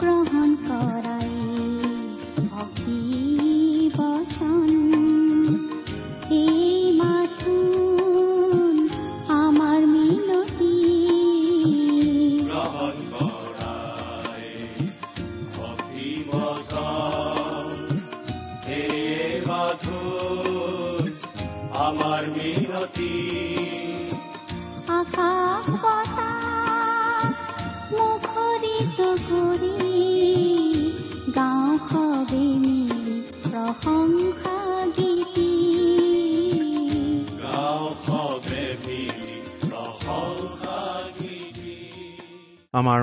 গ্ৰহণ কৰাই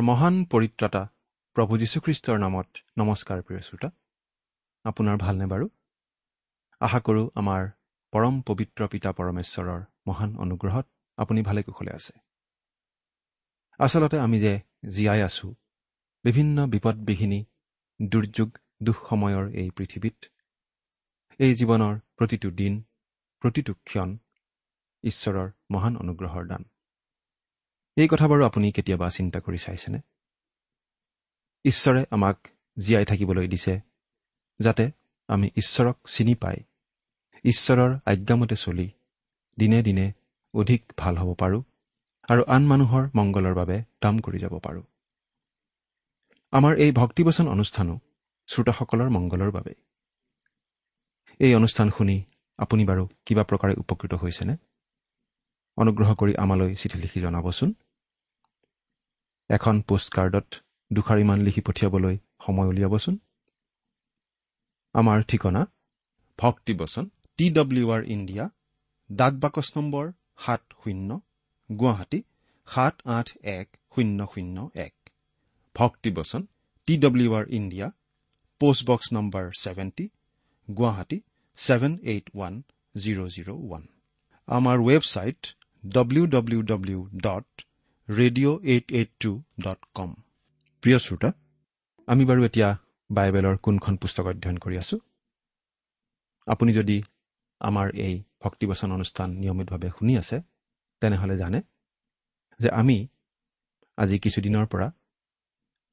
মহান পৰিত্ৰাতা প্ৰভু যীশুখ্ৰীষ্টৰ নামত নমস্কাৰ প্ৰিয় শ্ৰোতা। আপোনাৰ ভালনে বাৰু? আশা কৰোঁ আমাৰ পৰম পবিত্ৰ পিতা পৰমেশ্বৰৰ মহান অনুগ্ৰহত আপুনি ভালে কুশলে আছে। আচলতে আমি যে জীয়াই আছো বিভিন্ন বিপদবিঘিনি দুৰ্যোগ দুখ সময়ৰ এই পৃথিৱীত এই জীৱনৰ প্ৰতিটো দিন প্ৰতিটো ক্ষণ ঈশ্বৰৰ মহান অনুগ্ৰহৰ দান। এই কথা বাৰু আপুনি কেতিয়াবা চিন্তা কৰি চাইছেনে? ঈশ্বৰে আমাক জীয়াই থাকিবলৈ দিছে যাতে আমি ঈশ্বৰক চিনি পাই ঈশ্বৰৰ আজ্ঞামতে চলি দিনে দিনে অধিক ভাল হ'ব পাৰোঁ আৰু আন মানুহৰ মংগলৰ বাবে কাম কৰি যাব পাৰোঁ। আমাৰ এই ভক্তিবচন অনুষ্ঠানো শ্ৰোতাসকলৰ মংগলৰ বাবে এই অনুষ্ঠান শুনি আপুনি বাৰু কিবা প্ৰকাৰে উপকৃত হৈছেনে? অনুগ্ৰহ কৰি আমালৈ চিঠি লিখি জনাবচোন। এখন পোষ্টকাৰ্ডত দুষাৰিমান লিখি পঠিয়াবলৈ সময় উলিয়াবচোন। আমাৰ ঠিকনা ভক্তিবচন টি ডব্লিউ আৰ ইণ্ডিয়া ডাক বাকচ নম্বৰ সাত শূন্য গুৱাহাটী সাত আঠ এক শূন্য শূন্য এক। ভক্তিবচন T W R India postbox number seventy Guwahati seven eight one zero' zero' one. আমাৰ website W W W dot radio' eight eight two dot com প্ৰিয় শ্ৰোতা আমি বাৰু এতিয়া বাইবেলৰ কোনখন পুস্তক অধ্যয়ন কৰি আছো? আপুনি যদি আমাৰ এই ভক্তিবচন অনুষ্ঠান নিয়মিতভাৱে শুনি আছে তেনেহ'লে জানে যে আমি আজি কিছুদিনৰ পৰা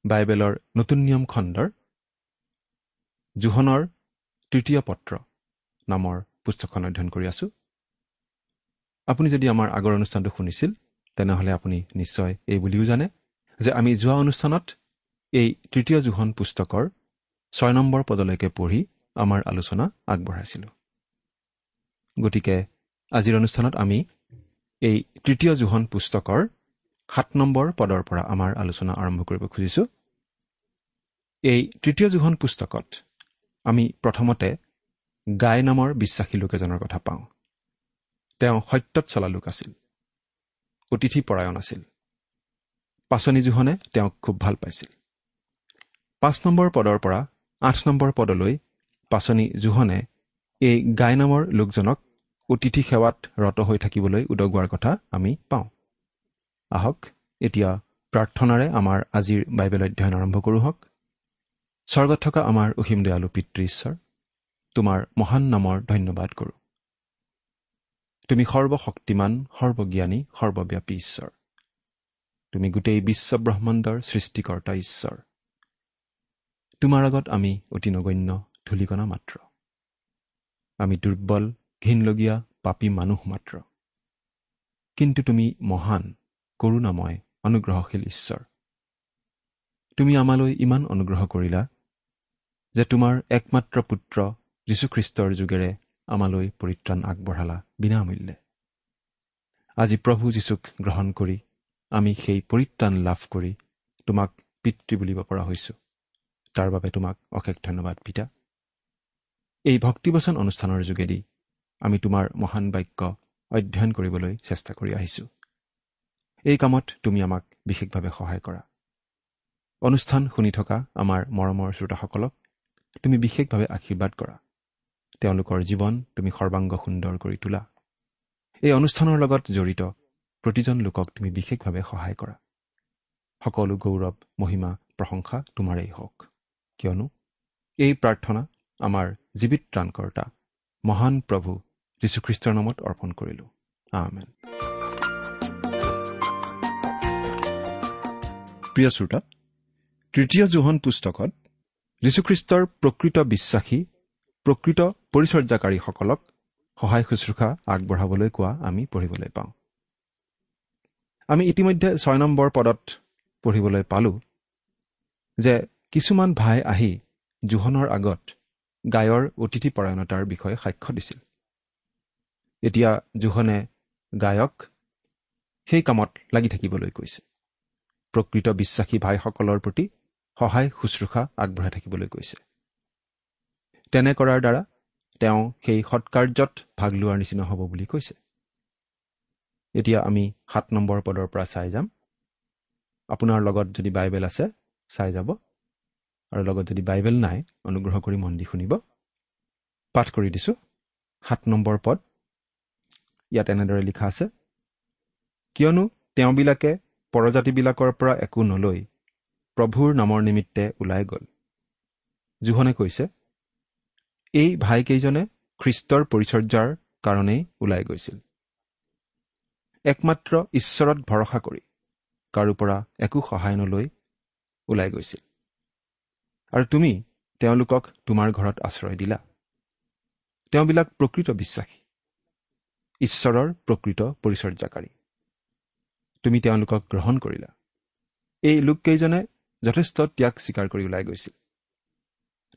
বাইবেলৰ নতুন নিয়ম খণ্ডৰ জোহনৰ তৃতীয় পত্ৰ নামৰ পুস্তকখন অধ্যয়ন কৰি আছো। আপুনি যদি আমাৰ আগৰ অনুষ্ঠানটো শুনিছিল তেনেহ'লে আপুনি নিশ্চয় এই বুলিও জানে যে আমি যোৱা অনুষ্ঠানত এই তৃতীয় জোহন পুস্তকৰ ছয় নম্বৰ পদলৈকে পঢ়ি আমাৰ আলোচনা আগবঢ়াইছিলোঁ। গতিকে আজিৰ অনুষ্ঠানত আমি এই তৃতীয় জোহন পুস্তকৰ সাত নম্বৰ পদৰ পৰা আমাৰ আলোচনা আৰম্ভ কৰিব খুজিছোঁ। এই তৃতীয় জোহন পুস্তকত আমি প্ৰথমতে গাই নামৰ বিশ্বাসী লোক এজনৰ কথা পাওঁ। তেওঁ সত্যত চলা লোক আছিল। অতিথি পৰায়ণ আছিল। পাচনি জোহনে তেওঁক খুব ভাল পাইছিল। পাঁচ নম্বৰ পদৰ পৰা আঠ নম্বৰ পদলৈ পাচনি জোহনে এই গাই নামৰ লোকজনক অতিথি সেৱাত ৰত হৈ থাকিবলৈ উদগোৱাৰ কথা আমি পাওঁ। আহক এতিয়া প্ৰাৰ্থনাৰে আমাৰ আজিৰ বাইবেল অধ্যয়ন আৰম্ভ কৰোঁ হওক। স্বৰ্গত থকা আমাৰ অসীম দয়ালু পিতৃ ঈশ্বৰ তোমাৰ মহান নামৰ ধন্যবাদ কৰোঁ। তুমি সৰ্বশক্তিমান সৰ্বজ্ঞানী সৰ্বব্যাপী ঈশ্বৰ। তুমি গোটেই বিশ্বব্ৰহ্মাণ্ডৰ সৃষ্টিকৰ্তা ঈশ্বৰ। তোমাৰ আগত আমি অতি নগণ্য ধূলিকণা মাত্ৰ। আমি দুৰ্বল ঘীনলগীয়া পাপী মানুহ মাত্ৰ। কিন্তু তুমি মহান কৰোণাময় অনুগ্ৰহশীল ঈশ্বৰ। তুমি আমালৈ ইমান অনুগ্ৰহ কৰিলা যে তোমাৰ একমাত্ৰ পুত্ৰ যীশুখ্ৰীষ্টৰ যোগেৰে আমালৈ পৰিত্ৰাণ আগবঢ়ালা বিনামূল্যে। আজি প্ৰভু যীশুক গ্ৰহণ কৰি আমি সেই পৰিত্ৰাণ লাভ কৰি তোমাক পিতৃ বুলিব পৰা হৈছো। তাৰ বাবে তোমাক অশেষ ধন্যবাদ পিতা। এই ভক্তিবচন অনুষ্ঠানৰ যোগেদি আমি তোমাৰ মহান বাক্য অধ্যয়ন কৰিবলৈ চেষ্টা কৰি আহিছো। এই কামত তুমি আমাক বিশেষভাৱে সহায় কৰা। অনুষ্ঠান শুনি থকা আমাৰ মৰমৰ শ্ৰোতাসকলক তুমি বিশেষভাৱে আশীৰ্বাদ কৰা। তেওঁলোকৰ জীৱন তুমি সৰ্বাংগ সুন্দৰ কৰি তোলা। এই অনুষ্ঠানৰ লগত জড়িত প্ৰতিজন লোকক তুমি বিশেষভাৱে সহায় কৰা। সকলো গৌৰৱ মহিমা প্ৰশংসা তোমাৰেই হওক। কিয়নো এই প্ৰাৰ্থনা আমাৰ জীৱিত ত্ৰাণকৰ্তা মহান প্ৰভু যীশুখ্ৰীষ্টৰ নামত অৰ্পণ কৰিলো। আমেন। প্ৰিয় শ্ৰোতা তৃতীয় জোহন পুস্তকত যীশুখ্ৰীষ্টৰ প্ৰকৃত বিশ্বাসী প্ৰকৃত পৰিচৰ্যাকাৰীসকলক সহায় শুশ্ৰূষা আগবঢ়াবলৈ কোৱা আমি পঢ়িবলৈ পাওঁ। আমি ইতিমধ্যে ছয় নম্বৰ পদত পঢ়িবলৈ পালো যে কিছুমান ভাই আহি জোহনৰ আগত গায়ৰ অতিথিপৰায়ণতাৰ বিষয়ে সাক্ষ্য দিছিল। এতিয়া জোহনে গায়ক সেই কামত লাগি থাকিবলৈ কৈছে। প্ৰকৃত বিশ্বাসী ভাইসকলৰ প্ৰতি সহায় শুশ্ৰূষা আগবঢ়াই থাকিবলৈ কৈছে। তেনে কৰাৰ দ্বাৰা তেওঁ সেই সৎকাৰ্যত ভাগ লোৱাৰ নিচিনা হ'ব বুলি কৈছে। এতিয়া আমি সাত নম্বৰ পদৰ পৰা চাই যাম। আপোনাৰ লগত যদি বাইবেল আছে চাই যাব। আৰু লগত যদি বাইবেল নাই অনুগ্ৰহ কৰি মন দি শুনিব। পাঠ কৰি দিছোঁ। সাত নম্বৰ পদ। ইয়াত এনেদৰে লিখা আছে কিয়নো তেওঁবিলাকে পৰজাতিবিলাকৰ পৰা একো নলৈ প্ৰভুৰ নামৰ নিমিত্তে ওলাই গ'ল। জোহনে কৈছে এই ভাইকেইজনে খ্ৰীষ্টৰ পৰিচৰ্যাৰ কাৰণেই ওলাই গৈছিল। একমাত্ৰ ঈশ্বৰত ভৰসা কৰি কাৰো পৰা একো সহায় নলৈ ওলাই গৈছিল। আৰু তুমি তেওঁলোকক তোমাৰ ঘৰত আশ্ৰয় দিলা। তেওঁবিলাক প্ৰকৃত বিশ্বাসী। ঈশ্বৰৰ প্ৰকৃত পৰিচৰ্যাকাৰী। তুমি তেওঁলোকক গ্ৰহণ কৰিলা। এই লোককেইজনে যথেষ্ট ত্যাগ স্বীকাৰ কৰি ওলাই গৈছিল।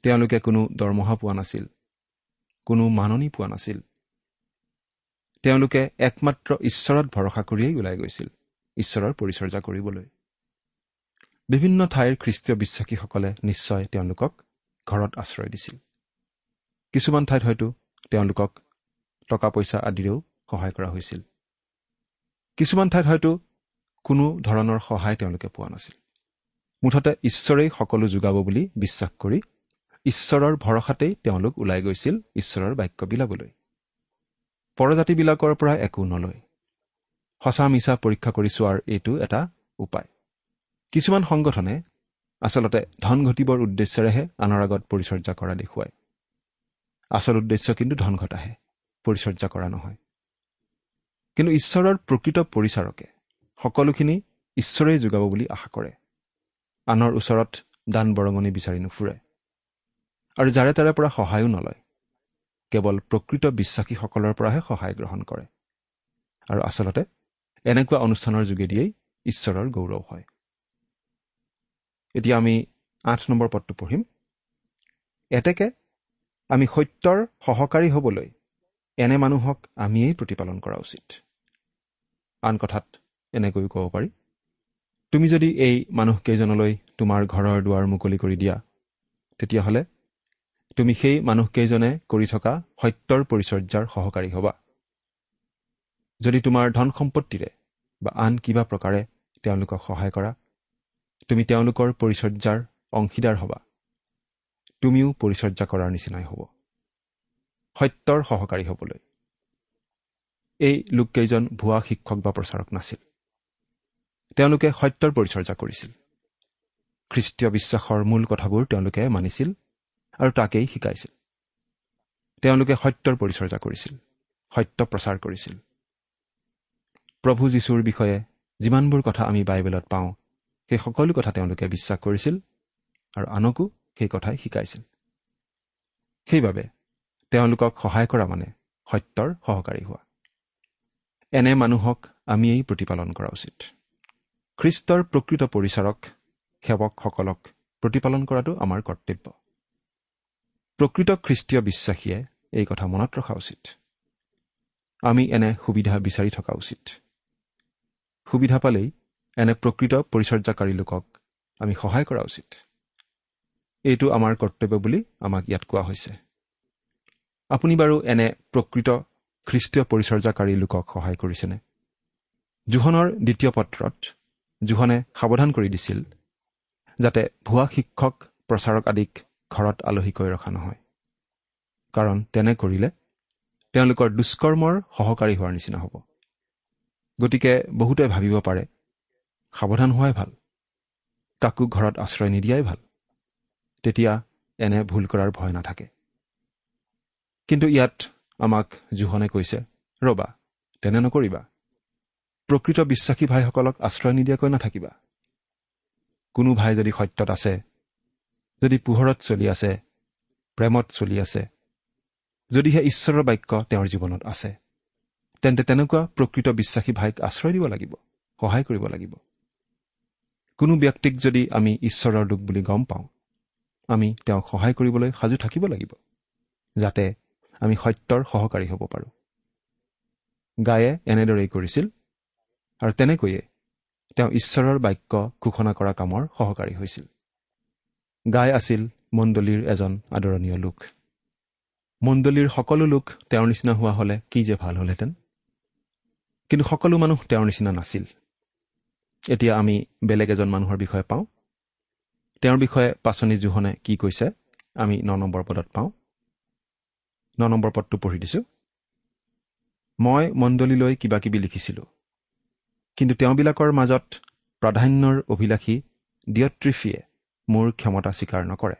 তেওঁলোকে কোনো দৰমহা পোৱা নাছিল কোনো মাননি পোৱা নাছিল। তেওঁলোকে একমাত্ৰ ঈশ্বৰত ভৰসা কৰিয়েই ওলাই গৈছিল ঈশ্বৰৰ পৰিচৰ্যা কৰিবলৈ। বিভিন্ন ঠাইৰ খ্ৰীষ্টীয় বিশ্বাসীসকলে নিশ্চয় তেওঁলোকক ঘৰত আশ্ৰয় দিছিল। কিছুমান ঠাইত হয়তো তেওঁলোকক টকা পইচা আদিৰেও সহায় কৰা হৈছিল। কিছুমান ঠাইত হয়তো কোনো ধৰণৰ সহায় তেওঁলোকে পোৱা নাছিল। মুঠতে ঈশ্বৰেই সকলো যোগাব বুলি বিশ্বাস কৰি ঈশ্বৰৰ ভৰসাতেই তেওঁলোক ওলাই গৈছিল ঈশ্বৰৰ বাক্য বিলাবলৈ। পৰজাতিবিলাকৰ পৰা একো নলয়। সঁচা মিছা পৰীক্ষা কৰি চোৱাৰ এইটো এটা উপায়। কিছুমান সংগঠনে আচলতে ধন ঘটিবৰ উদ্দেশ্যেৰেহে আনৰ আগত পৰিচৰ্যা কৰা দেখুৱায়। আচল উদ্দেশ্য কিন্তু ধন ঘটাহে পৰিচৰ্যা কৰা নহয়। কিন্তু ঈশ্বৰৰ প্ৰকৃত পৰিচাৰকে সকলোখিনি ঈশ্বৰেই যোগাব বুলি আশা কৰে। আনৰ ওচৰত দান বৰঙণি বিচাৰি নুফুৰে। আৰু যাৰে তাৰে পৰা সহায়ো নলয় কেৱল প্ৰকৃত বিশ্বাসীসকলৰ পৰাহে সহায় গ্ৰহণ কৰে। আৰু আচলতে এনেকুৱা অনুষ্ঠানৰ যোগেদিয়েই ঈশ্বৰৰ গৌৰৱ হয়। এতিয়া আমি আঠ নম্বৰ পদটো পঢ়িম। এতেকে আমি সত্যৰ সহকাৰী হ'বলৈ এনে মানুহক আমিয়েই প্ৰতিপালন কৰা উচিত। আন কথাত এনেকৈও ক'ব পাৰি তুমি যদি এই মানুহকেইজনলৈ তোমাৰ ঘৰৰ দুৱাৰ মুকলি কৰি দিয়া তেতিয়াহ'লে তুমি সেই মানুহকেইজনে কৰি থকা সত্যৰ পৰিচৰ্যাৰ সহকাৰী হ'বা। যদি তোমাৰ ধন সম্পত্তিৰে বা আন কিবা প্ৰকাৰে তেওঁলোকক সহায় কৰা তুমি তেওঁলোকৰ পৰিচৰ্যাৰ অংশীদাৰ হ'বা। তুমিও পৰিচৰ্যা কৰাৰ নিচিনাই হ'ব। সত্যৰ সহকাৰী হ'বলৈ। এই লোককেইজন ভুৱা শিক্ষক বা প্ৰচাৰক নাছিল। তেওঁলোকে সত্যৰ পৰিচৰ্যা কৰিছিল। খ্ৰীষ্টীয় বিশ্বাসৰ মূল কথাবোৰ তেওঁলোকে মানিছিল। আৰু তাকেই শিকাইছিল। তেওঁলোকে সত্যৰ পৰিচৰ্যা কৰিছিল সত্য প্ৰচাৰ কৰিছিল। প্ৰভু যীশুৰ বিষয়ে যিমানবোৰ কথা আমি বাইবেলত পাওঁ সেই সকলো কথা তেওঁলোকে বিশ্বাস কৰিছিল আৰু আনকো সেই কথাই শিকাইছিল। সেইবাবে তেওঁলোকক সহায় কৰা মানে সত্যৰ সহকাৰী হোৱা। এনে মানুহক আমিয়েই প্ৰতিপালন কৰা উচিত। খ্ৰীষ্টৰ প্ৰকৃত পৰিচাৰক সেৱকসকলক প্ৰতিপালন কৰাটো আমাৰ কৰ্তব্য। প্ৰকৃত খ্ৰীষ্টীয় বিশ্বাসীয়ে এই কথা মনত ৰখা উচিত। আমি এনে সুবিধা বিচাৰি থকা উচিত। সুবিধা পালেই এনে প্ৰকৃত পৰিচৰ্যাকাৰী লোকক আমি সহায় কৰা উচিত। এইটো আমাৰ কৰ্তব্য বুলি আমাক ইয়াত কোৱা হৈছে। আপুনি বাৰু এনে প্ৰকৃত খ্ৰীষ্টীয় পৰিচৰ্যাকাৰী লোকক সহায় কৰিছেনে? জোহনৰ দ্বিতীয় পত্ৰত জোহনে সাৱধান কৰি দিছিল যাতে ভুৱা শিক্ষক প্ৰচাৰক আদিক ঘৰত আলহীকৈ ৰখা নহয়। কাৰণ তেনে কৰিলে তেওঁলোকৰ দুষ্কৰ্মৰ সহকাৰী হোৱাৰ নিচিনা হ'ব। গতিকে বহুতে ভাবিব পাৰে সাৱধান হোৱাই ভাল। কাকো ঘৰত আশ্ৰয় নিদিয়াই ভাল। তেতিয়া এনে ভুল কৰাৰ ভয় নাথাকে। কিন্তু ইয়াত আমাক জোহনে কৈছে ৰবা তেনে নকৰিবা। প্ৰকৃত বিশ্বাসী ভাইসকলক আশ্ৰয় নিদিয়াকৈ নাথাকিবা। কোনো ভাই যদি সত্যত আছে যদি পোহৰত চলি আছে প্ৰেমত চলি আছে যদিহে ঈশ্বৰৰ বাক্য তেওঁৰ জীৱনত আছে তেন্তে তেনেকুৱা প্ৰকৃত বিশ্বাসী ভাইক আশ্ৰয় দিব লাগিব সহায় কৰিব লাগিব। কোনো ব্যক্তিক যদি আমি ঈশ্বৰৰ লোক বুলি গম পাওঁ আমি তেওঁক সহায় কৰিবলৈ সাজু থাকিব লাগিব যাতে আমি সত্যৰ সহকাৰী হ'ব পাৰোঁ। গায়ে এনেদৰেই কৰিছিল আৰু তেনেকৈয়ে তেওঁ ঈশ্বৰৰ বাক্য ঘোষণা কৰা কামৰ সহকাৰী হৈছিল। গাই আছিল মণ্ডলীৰ এজন আদৰণীয় লোক। মণ্ডলীৰ সকলো লোক তেওঁৰ নিচিনা হোৱা হ'লে কি যে ভাল হ'লহেঁতেন। কিন্তু সকলো মানুহ তেওঁৰ নিচিনা নাছিল। এতিয়া আমি বেলেগ এজন মানুহৰ বিষয়ে পাওঁ। তেওঁৰ বিষয়ে পাচনি জোহনে কি কৈছে আমি ন নম্বৰ পদত পাওঁ। ন নম্বৰ পদটো পঢ়ি দিছোঁ। মই মণ্ডলীলৈ কিবা কিবি লিখিছিলোঁ। কিন্তু তেওঁবিলাকৰ মাজত প্ৰাধান্যৰ অভিলাষী ডিয়ট্ৰিফিয়ে মোৰ ক্ষমতা স্বীকাৰ নকৰে।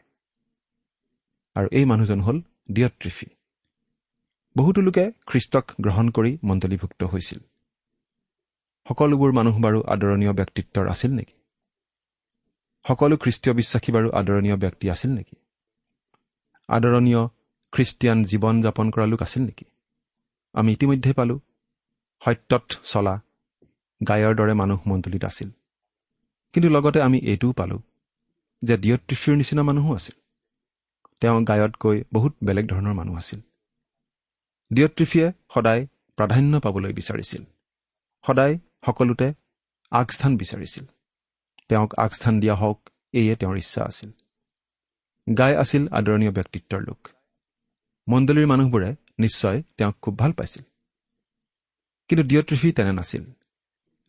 আৰু এই মানুহজন হ'ল ডিয়ট্ৰিফি বহুতো লোকে খ্ৰীষ্টক গ্ৰহণ কৰি মণ্ডলীভুক্ত হৈছিল। সকলোবোৰ মানুহ বাৰু আদৰণীয় ব্যক্তিত্বৰ আছিল নেকি? সকলো খ্ৰীষ্টীয় বিশ্বাসী বাৰু আদৰণীয় ব্যক্তি আছিল নেকি? আদৰণীয় খ্ৰীষ্টিয়ান জীৱন যাপন কৰা লোক আছিল নেকি? আমি ইতিমধ্যে পালোঁ সত্যত চলা গায়ৰ দৰে মানুহ মণ্ডলীত আছিল। কিন্তু লগতে আমি এইটোও পালোঁ যে ডিয়ট্ৰিফিৰ নিচিনা মানুহো আছিল। তেওঁ গায়তকৈ বহুত বেলেগ ধৰণৰ মানুহ আছিল। ডিয়ট্ৰিফিয়ে সদায় প্ৰাধান্য পাবলৈ বিচাৰিছিল। সদায় সকলোতে আগস্থান বিচাৰিছিল। তেওঁক আগস্থান দিয়া হওক এয়ে তেওঁৰ ইচ্ছা আছিল। গাই আছিল আদৰণীয় ব্যক্তিত্বৰ লোক। মণ্ডলীৰ মানুহবোৰে নিশ্চয় তেওঁক খুব ভাল পাইছিল। কিন্তু ডিঅ'ট্ৰিফি তেনে নাছিল।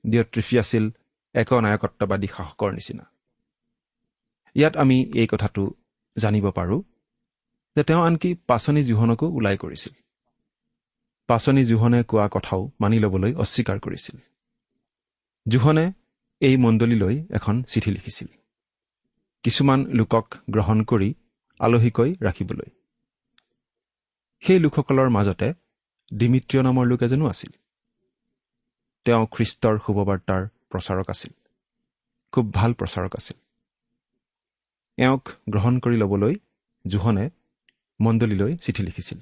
ডিঅ'ট্ৰিফি আছিল একনায়কত্ববাদী শাসকৰ নিচিনা। ইয়াত আমি এই কথাটো জানিব পাৰোঁ যে তেওঁ আনকি পাচনি জোহনকো ওলাই কৰিছিল। পাচনি জোহনে কোৱা কথাও মানি ল'বলৈ অস্বীকাৰ কৰিছিল। জোহনে এই মণ্ডলীলৈ এখন চিঠি লিখিছিল। কিছুমান লোকক গ্ৰহণ কৰি আলহীকৈ ৰাখিবলৈ। সেই লোকসকলৰ মাজতে ডিমিত্ৰিয় নামৰ লোক এজনো আছিল। তেওঁ খ্ৰীষ্টৰ শুভবাৰ্তাৰ প্ৰচাৰক আছিল। খুব ভাল প্ৰচাৰক আছিল। এওঁক গ্ৰহণ কৰি ল'বলৈ জোহনে মণ্ডলীলৈ চিঠি লিখিছিল।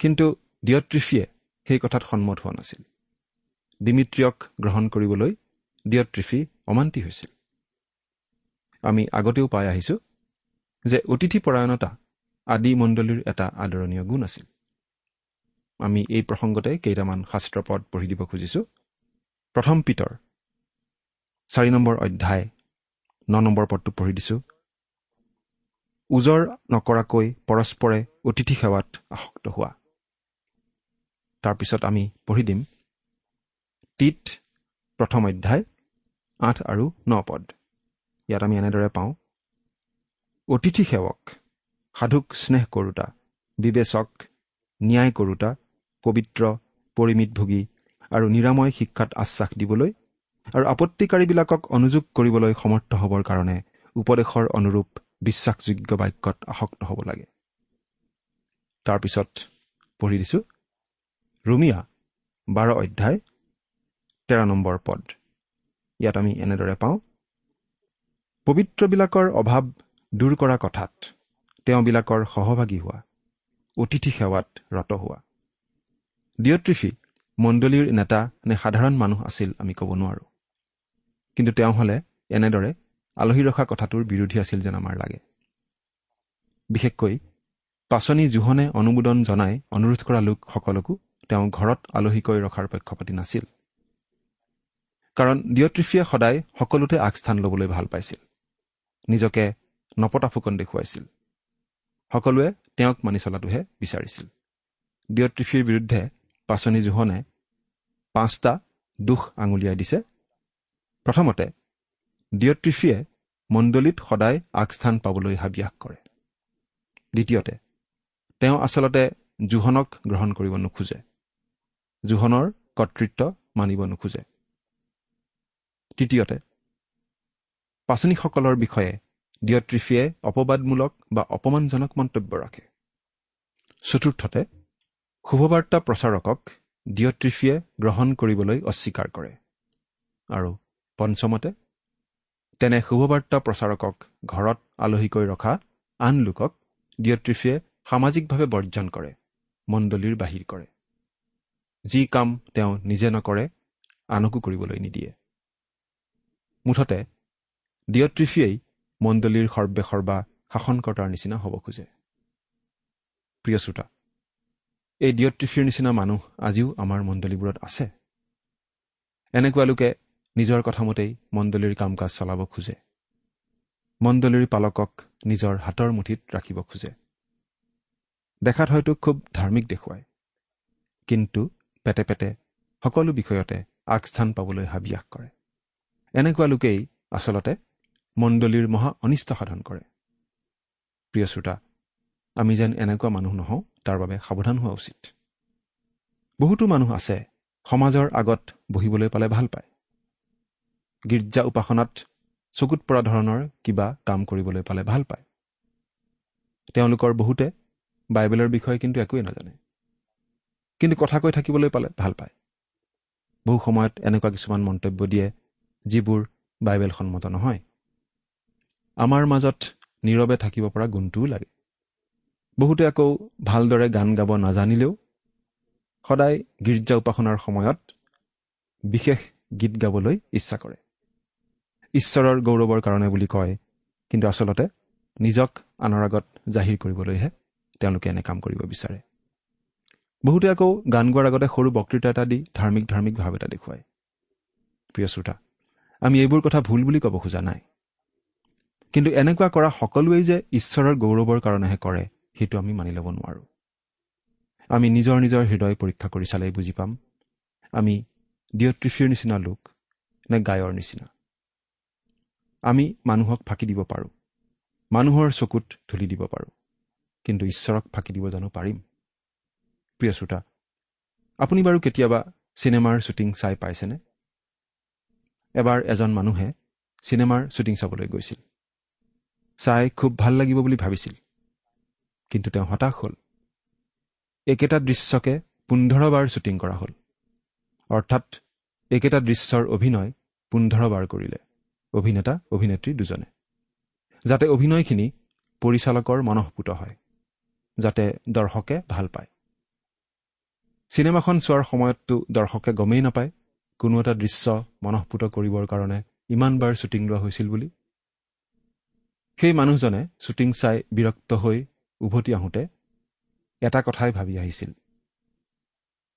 কিন্তু ডিয়ট্ৰিফিয়ে সেই কথাত সন্মত হোৱা নাছিল। ডিমিত্ৰিয়ক গ্ৰহণ কৰিবলৈ ডিয়ট্ৰিফি অমান্তি হৈছিল। আমি আগতেও পাই আহিছোঁ যে অতিথি পৰায়ণতা আদি মণ্ডলীৰ এটা আদৰণীয় গুণ আছিল। আমি এই প্ৰসংগতে কেইটামান শাস্ত্ৰ পদ পঢ়ি দিব খুজিছোঁ। প্ৰথম পিতৰ চাৰি নম্বৰ অধ্যায় ন নম্বৰ পদটো পঢ়ি দিছোঁ। ওজৰ নকৰাকৈ পৰস্পৰে অতিথি সেৱাত আসক্ত হোৱা। তাৰপিছত আমি পঢ়ি দিম। টিত প্ৰথম অধ্যায় আঠ আৰু ন পদ। ইয়াত আমি এনেদৰে পাওঁ। অতিথি সেৱক সাধুক স্নেহ কৰোতা বিবেচক ন্যায় কৰোতা পবিত্ৰ পৰিমিতভোগী আৰু নিৰাময় শিক্ষাত আশ্বাস দিবলৈ আৰু আপত্তিকাৰীবিলাকক অনুযোগ কৰিবলৈ সমৰ্থ হ'বৰ কাৰণে উপদেশৰ অনুৰূপ বিশ্বাসযোগ্য বাক্যত আসক্ত হ'ব লাগে। তাৰপিছত পঢ়ি দিছোঁ। ৰুমিয়া বাৰ অধ্যায় তেৰ নম্বৰ পদ। ইয়াত আমি এনেদৰে পাওঁ। পবিত্ৰবিলাকৰ অভাৱ দূৰ কৰা কথাত তেওঁবিলাকৰ সহভাগী হোৱা অতিথি সেৱাত ৰত হোৱা। ডিঅ'ট্ৰিফি মণ্ডলীৰ নেতা নে সাধাৰণ মানুহ আছিল আমি ক'ব নোৱাৰোঁ। কিন্তু তেওঁ হ'লে এনেদৰে আলহী ৰখা কথাটোৰ বিৰোধী আছিল যেন আমাৰ লাগে। বিশেষকৈ পাচনি জোহনে অনুমোদন জনাই অনুৰোধ কৰা লোকসকলকো তেওঁ ঘৰত আলহীকৈ ৰখাৰ পক্ষপাতি নাছিল। কাৰণ ডিঅ'ট্ৰিফিয়ে সদায় সকলোতে আগস্থান ল'বলৈ ভাল পাইছিল। নিজকে নপতা ফুকন দেখুৱাইছিল। সকলোৱে তেওঁক মানি চলাটোহে বিচাৰিছিল। ডিঅ'ট্ৰিফিৰ বিৰুদ্ধে পাচনি জোহনে পাঁচটা দোষ আঙুলিয়াই দিছে প্ৰথমতে ডিঅ'ট্ৰিফিয়ে মণ্ডলীত সদায় আগস্থান পাবলৈ হাবিয়াস কৰে। দ্বিতীয়তে তেওঁ আচলতে জোহনক গ্ৰহণ কৰিব নোখোজে। জোহনৰ কৰ্তৃত্ব মানিব নোখোজে। তৃতীয়তে পাচনীসকলৰ বিষয়ে ডিঅ'ট্ৰিফিয়ে অপবাদমূলক বা অপমানজনক মন্তব্য ৰাখে। চতুৰ্থতে শুভবাৰ্তা প্ৰচাৰকক ডিঅ'ট্ৰিফিয়ে গ্ৰহণ কৰিবলৈ অস্বীকাৰ কৰে। আৰু পঞ্চমতে তেনে শুভবাৰ্তা প্ৰচাৰকক ঘৰত আলহীকৈ ৰখা আন লোকক ডিঅ'ট্ৰিফিয়ে সামাজিকভাৱে বৰ্জন কৰে মণ্ডলীৰ বাহিৰ কৰে। যি কাম তেওঁ নিজে নকৰে আনকো কৰিবলৈ নিদিয়ে। মুঠতে ডিঅ'ট্ৰিফিয়েই মণ্ডলীৰ সৰ্বেসৰ্বা শাসনকৰ্তাৰ নিচিনা হ'ব খোজে। প্ৰিয় শ্ৰোতা এই ডিঅ'ট্ৰিফিৰ নিচিনা মানুহ আজিও আমাৰ মণ্ডলীবোৰত আছে? এনেকুৱা লোকে নিজৰ কথামতেই মণ্ডলীৰ কাম কাজ চলাব খোজে। মণ্ডলীৰ পালকক নিজৰ হাতৰ মুঠিত ৰাখিব খোজে। দেখাত হয়তো খুব ধাৰ্মিক দেখুৱায়। কিন্তু পেটে পেটে সকলো বিষয়তে আগস্থান পাবলৈ হাবিয়াস কৰে। এনেকুৱা লোকেই আচলতে মণ্ডলীৰ মহা অনিষ্ট সাধন কৰে। প্ৰিয় শ্ৰোতা আমি যেন এনেকুৱা মানুহ নহওঁ তাৰ বাবে সাৱধান হোৱা উচিত। বহুতো মানুহ আছে সমাজৰ আগত বহিবলৈ পালে ভাল পায়। গীৰ্জা উপাসনাত চকুত পৰা ধৰণৰ কিবা কাম কৰিবলৈ পালে ভাল পায়। তেওঁলোকৰ বহুতে বাইবেলৰ বিষয়ে কিন্তু একোৱেই নাজানে। কিন্তু কথা কৈ থাকিবলৈ পালে ভাল পায়। বহু সময়ত এনেকুৱা কিছুমান মন্তব্য দিয়ে যিবোৰ বাইবেল সন্মত নহয়। আমাৰ মাজত নীৰৱে থাকিব পৰা গুণটোও লাগে। বহুতে আকৌ ভালদৰে গান গাব নাজানিলেও সদায় গীৰ্জা উপাসনাৰ সময়ত বিশেষ গীত গাবলৈ ইচ্ছা কৰে। ঈশ্বৰৰ গৌৰৱৰ কাৰণে বুলি কয়। কিন্তু আচলতে নিজক আনৰ আগত জাহিৰ কৰিবলৈহে তেওঁলোকে এনে কাম কৰিব বিচাৰে। বহুতে আকৌ গান গোৱাৰ আগতে সৰু বক্তৃতা এটা দি ধাৰ্মিক ধাৰ্মিক ভাৱ এটা দেখুৱায়। প্ৰিয় শ্ৰোতা আমি এইবোৰ কথা ভুল বুলি ক'ব খোজা নাই। কিন্তু এনেকুৱা কৰা সকলোৱেই যে ঈশ্বৰৰ গৌৰৱৰ কাৰণেহে কৰে সেইটো আমি মানি ল'ব নোৱাৰোঁ। আমি নিজৰ নিজৰ হৃদয় পৰীক্ষা কৰি চালেই বুজি পাম। আমি ডিঅ'ট্ৰিফিৰ নিচিনা লোক নে গায়ৰ নিচিনা। আমি মানুহক ফাঁকি দিব পাৰোঁ। মানুহৰ চকুত ধূলি দিব পাৰোঁ। কিন্তু ঈশ্বৰক ফাঁকি দিব জানো পাৰিম? প্ৰিয় শ্ৰোতা আপুনি বাৰু কেতিয়াবা চিনেমাৰ শ্বুটিং চাই পাইছেনে? এবাৰ এজন মানুহে চিনেমাৰ শ্বুটিং চাবলৈ গৈছিল। চাই খুব ভাল লাগিব বুলি ভাবিছিল। কিন্তু তেওঁ হতাশ হ'ল। একেটা দৃশ্যকে পোন্ধৰবাৰ শ্বুটিং কৰা হ'ল। অৰ্থাৎ একেটা দৃশ্যৰ অভিনয় পোন্ধৰবাৰ কৰিলে। অভিনেতা অভিনেত্ৰী দুজনে। যাতে অভিনয়খিনি পৰিচালকৰ মনঃপুত হয় যাতে দৰ্শকে ভাল পায়। চিনেমাখন চোৱাৰ সময়ততো দৰ্শকে গমেই নাপায় কোনো এটা দৃশ্য মনঃপুত কৰিবৰ কাৰণে ইমানবাৰ শ্বুটিং লোৱা হৈছিল বুলি। সেই মানুহজনে শ্বুটিং চাই বিৰক্ত হৈ উভতি আহোঁতে এটা কথাই ভাবি আহিছিল।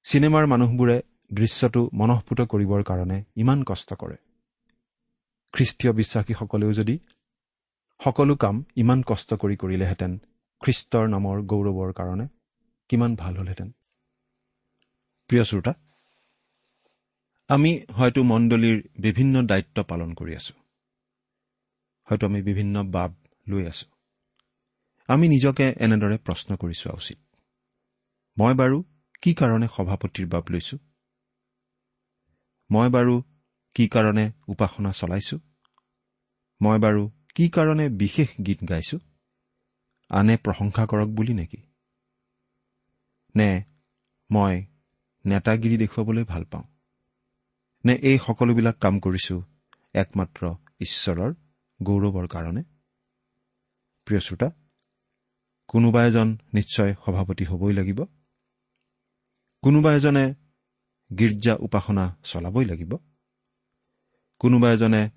চিনেমাৰ মানুহবোৰে দৃশ্যটো মনঃপুত কৰিবৰ কাৰণে ইমান কষ্ট কৰে। খ্ৰীষ্টীয় বিশ্বাসীসকলেও যদি সকলো কাম ইমান কষ্ট কৰি কৰিলেহেঁতেন খ্ৰীষ্টৰ নামৰ গৌৰৱৰ কাৰণে কিমান ভাল হ'লহেঁতেন। প্ৰিয় শ্ৰোতা আমি হয়তো মণ্ডলীৰ বিভিন্ন দায়িত্ব পালন কৰি আছো। হয়তো আমি বিভিন্ন বাব লৈ আছো। আমি নিজকে এনেদৰে প্ৰশ্ন কৰি চোৱা উচিত। মই বাৰু কি কাৰণে সভাপতিৰ বাব লৈছো? মই বাৰু কি কাৰণে উপাসনা চলাইছো? মই বাৰু কি কাৰণে বিশেষ গীত গাইছো? আনে প্ৰশংসা কৰক বুলি নেকি? নে মই নেতাগিৰি দেখুৱাবলৈ ভাল পাওঁ? নে এই সকলোবিলাক কাম কৰিছো একমাত্ৰ ঈশ্বৰৰ গৌৰৱৰ কাৰণে? প্ৰিয় শ্ৰোতা কোনোবা এজন নিশ্চয় সভাপতি হ'বই লাগিব। কোনোবা এজনে গীৰ্জা উপাসনা চলাবই লাগিব। কোনোবা এজনে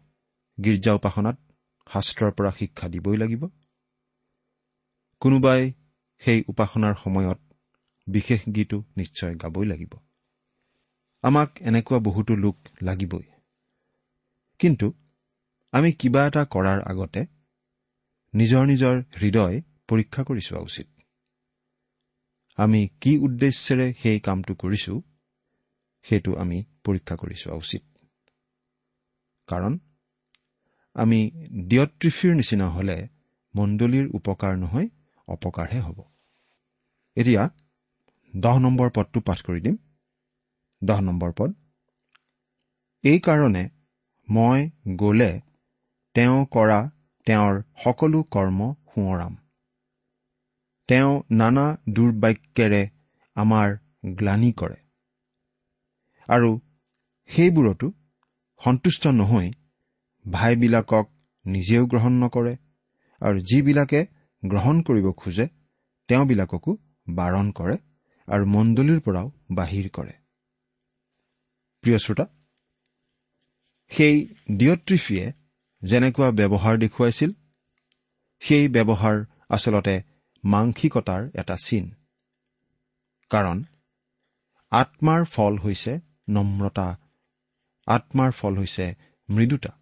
গীৰ্জা উপাসনাত শাস্ত্ৰৰ পৰা শিক্ষা দিবই লাগিব। কোনোবাই সেই উপাসনাৰ সময়ত বিশেষ গীতো নিশ্চয় গাবই লাগিব। আমাক এনেকুৱা বহুতো লোক লাগিবই। কিন্তু আমি কিবা এটা কৰাৰ আগতে নিজৰ নিজৰ হৃদয় পৰীক্ষা কৰি চোৱা উচিত। আমি কি উদ্দেশ্যেৰে সেই কামটো কৰিছো সেইটো আমি পৰীক্ষা কৰি চোৱা উচিত। কাৰণ আমি দিয়ত্ৰিফিৰ নিচিনা হলে মণ্ডলীৰ উপকাৰ নহয় অপকাৰহে হ'ব। এতিয়া দহ নম্বৰ পদটো পাঠ কৰি দিম। দহ নম্বৰ পদ। এইকাৰণে মই গলে তেওঁ কৰা তেওঁৰ সকলো কৰ্ম সোঁৱৰাম। তেওঁ নানা দুৰ্বাক্যেৰে আমাৰ গ্লানি কৰে। আৰু সেইবোৰতো সন্তুষ্ট নহৈ ভাইবিলাকক নিজেও গ্ৰহণ নকৰে আৰু যিবিলাকে গ্ৰহণ কৰিব খোজে তেওঁবিলাককো বাৰণ কৰে আৰু মণ্ডলীৰ পৰাও বাহিৰ কৰে। প্ৰিয় শ্ৰোতা সেই ডিঅট্ৰিফিয়ে যেনেকুৱা ব্যৱহাৰ দেখুৱাইছিল সেই ব্যৱহাৰ আচলতে মাংসিকতাৰ এটা চিন। কাৰণ আত্মাৰ ফল হৈছে নম্ৰতা আত্মাৰ ফল হৈছে মৃদুতা।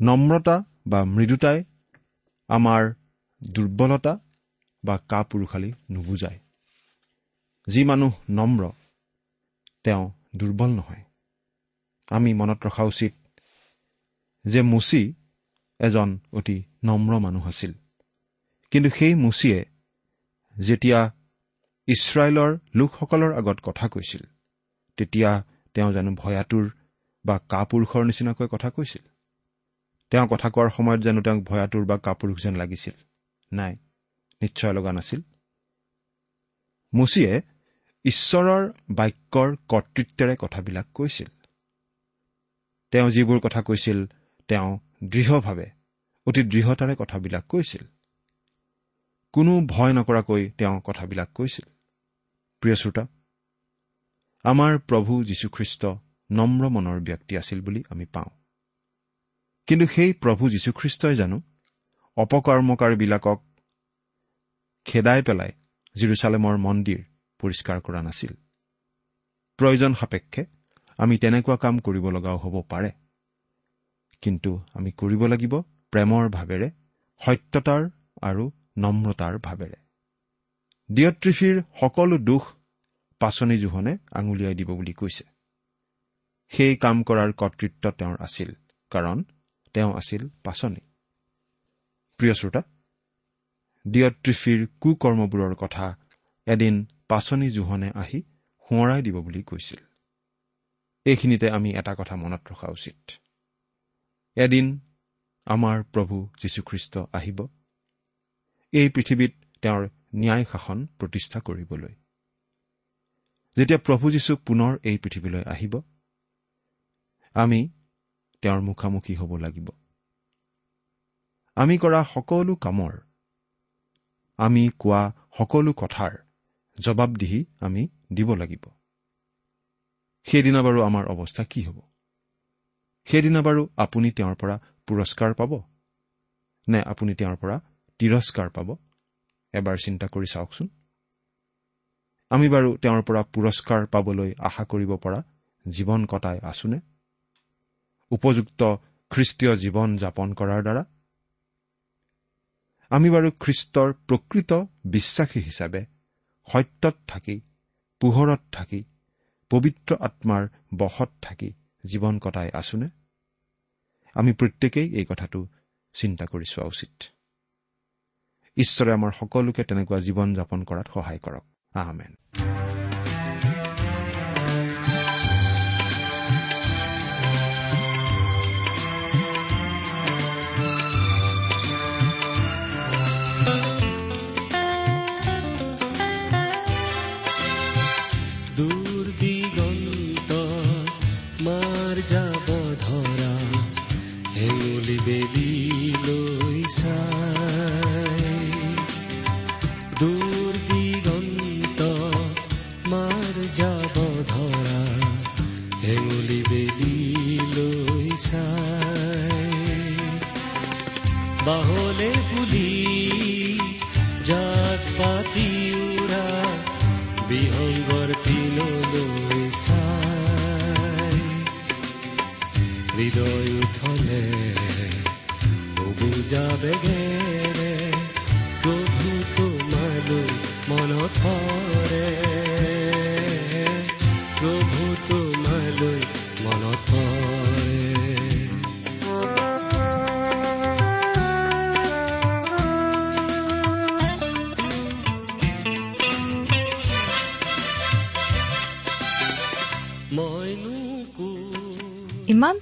নম্ৰতা বা মৃদুতাই আমাৰ দুৰ্বলতা বা কাপুৰুষালী নুবুজায়। যি মানুহ নম্ৰ তেওঁ দুৰ্বল নহয়। আমি মনত ৰখা উচিত যে মুচি এজন অতি নম্ৰ মানুহ আছিল। কিন্তু সেই মুচিয়ে যেতিয়া ইছৰাইলৰ লোকসকলৰ আগত কথা কৈছিল তেতিয়া তেওঁ জানো ভয়াতুৰ বা কাপুৰুষৰ নিচিনাকৈ কথা কৈছিল। তেওঁ কথা কোৱাৰ সময়ত জানো তেওঁক ভয়াতুৰ বা কাপুৰুষ যেন লাগিছিল। নাই নিশ্চয় লগা নাছিল। মুচিয়ে ঈশ্বৰৰ বাক্যৰ কৰ্তৃত্বেৰে কথাবিলাক কৈছিল। তেওঁ যিবোৰ কথা কৈছিল তেওঁ দৃঢ়ভাৱে অতি দৃঢ়তাৰে কথাবিলাক কৈছিল। কোনো ভয় নকৰাকৈ তেওঁ কথাবিলাক কৈছিল। প্ৰিয় শ্ৰোতা আমাৰ প্ৰভু যীশুখ্ৰীষ্ট নম্ৰ মনৰ ব্যক্তি আছিল বুলি আমি পাওঁ। কিন্তু সেই প্ৰভু যীশুখ্ৰীষ্টই জানো অপকৰ্মকাৰীবিলাকক খেদাই পেলাই জিৰচালেমৰ মন্দিৰ পৰিষ্কাৰ কৰা নাছিল। প্ৰয়োজন সাপেক্ষে আমি তেনেকুৱা কাম কৰিব লগাও হ'ব পাৰে। কিন্তু আমি কৰিব লাগিব প্ৰেমৰ ভাৱেৰে সত্যতাৰ আৰু নম্ৰতাৰ ভাৱেৰে। ডিঅট্ৰিফিৰ সকলো দুখ পাচনি জোহনে আঙুলিয়াই দিব বুলি কৈছে। সেই কাম কৰাৰ কৰ্তৃত্ব তেওঁৰ আছিল কাৰণ তেওঁ আছিল পাচনি। প্ৰিয় শ্ৰোতা ডিঅট্ৰিফিৰ কুকৰ্মবোৰৰ কথা এদিন পাচনি জোহনে আহি সোঁৱৰাই দিব বুলি কৈছিল। এইখিনিতে আমি এটা কথা মনত ৰখা উচিত। এদিন আমাৰ প্ৰভু যীশুখ্ৰীষ্ট আহিব। এই পৃথিৱীত তেওঁৰ ন্যায় শাসন প্ৰতিষ্ঠা কৰিবলৈ। যেতিয়া প্ৰভু যীশু পুনৰ এই পৃথিৱীলৈ আহিব আমি তেওঁৰ মুখামুখি হ'ব লাগিব। আমি কৰা সকলো কামৰ আমি কোৱা সকলো কথাৰ জবাবদিহি আমি দিব লাগিব। সেইদিনা বাৰু আমাৰ অৱস্থা কি হ'ব? সেইদিনা বাৰু আপুনি তেওঁৰ পৰা পুৰস্কাৰ পাব? নে আপুনি তেওঁৰ পৰা তিৰস্কাৰ পাব? এবাৰ চিন্তা কৰি চাওকচোন। আমি বাৰু তেওঁৰ পৰা পুৰস্কাৰ পাবলৈ আশা কৰিব পৰা জীৱন কটাই আছোনে? উপযুক্ত খ্ৰীষ্টীয় জীৱন যাপন কৰাৰ দ্বাৰা? আমি বাৰু খ্ৰীষ্টৰ প্ৰকৃত বিশ্বাসী হিচাপে সত্যত থাকি পোহৰত থাকি পবিত্ৰ আত্মাৰ বশত থাকি জীৱন কটাই আছোনে? আমি প্ৰত্যেকেই এই কথাটো চিন্তা কৰি চোৱা উচিত। ঈশ্বৰে আমাৰ সকলোকে তেনেকুৱা জীৱন যাপন কৰাত সহায় কৰক। আহমেন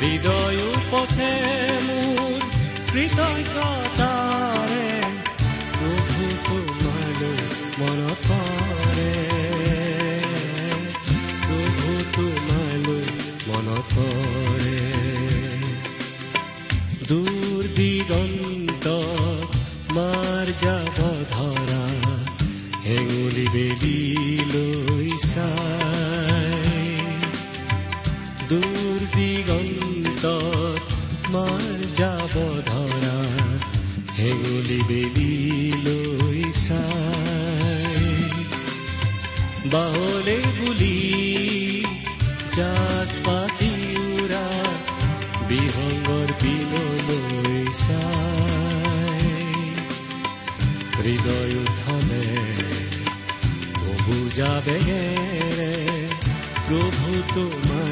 হৃদয় উপচে মোৰ কৃতজ্ঞতাৰে প্ৰভু তোমালৈ মনত পৰে। প্ৰভু তোমালৈ মনত পৰে। দূৰ দিগন্ত মাৰ যাব ধৰা হেঙুলি বেলি দিগন্ত মাৰ যাব ধৰা হেঙুলি বেলি লৈ বাহলে বুলি জাত পাতি উৰা বিহংগৰ পিনলৈ চাই। হৃদয় উঠলে বুজা বেগেৰে প্ৰভু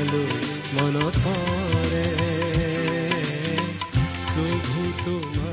তোমালৈ মনত পৰে। প্ৰভু তোমাৰ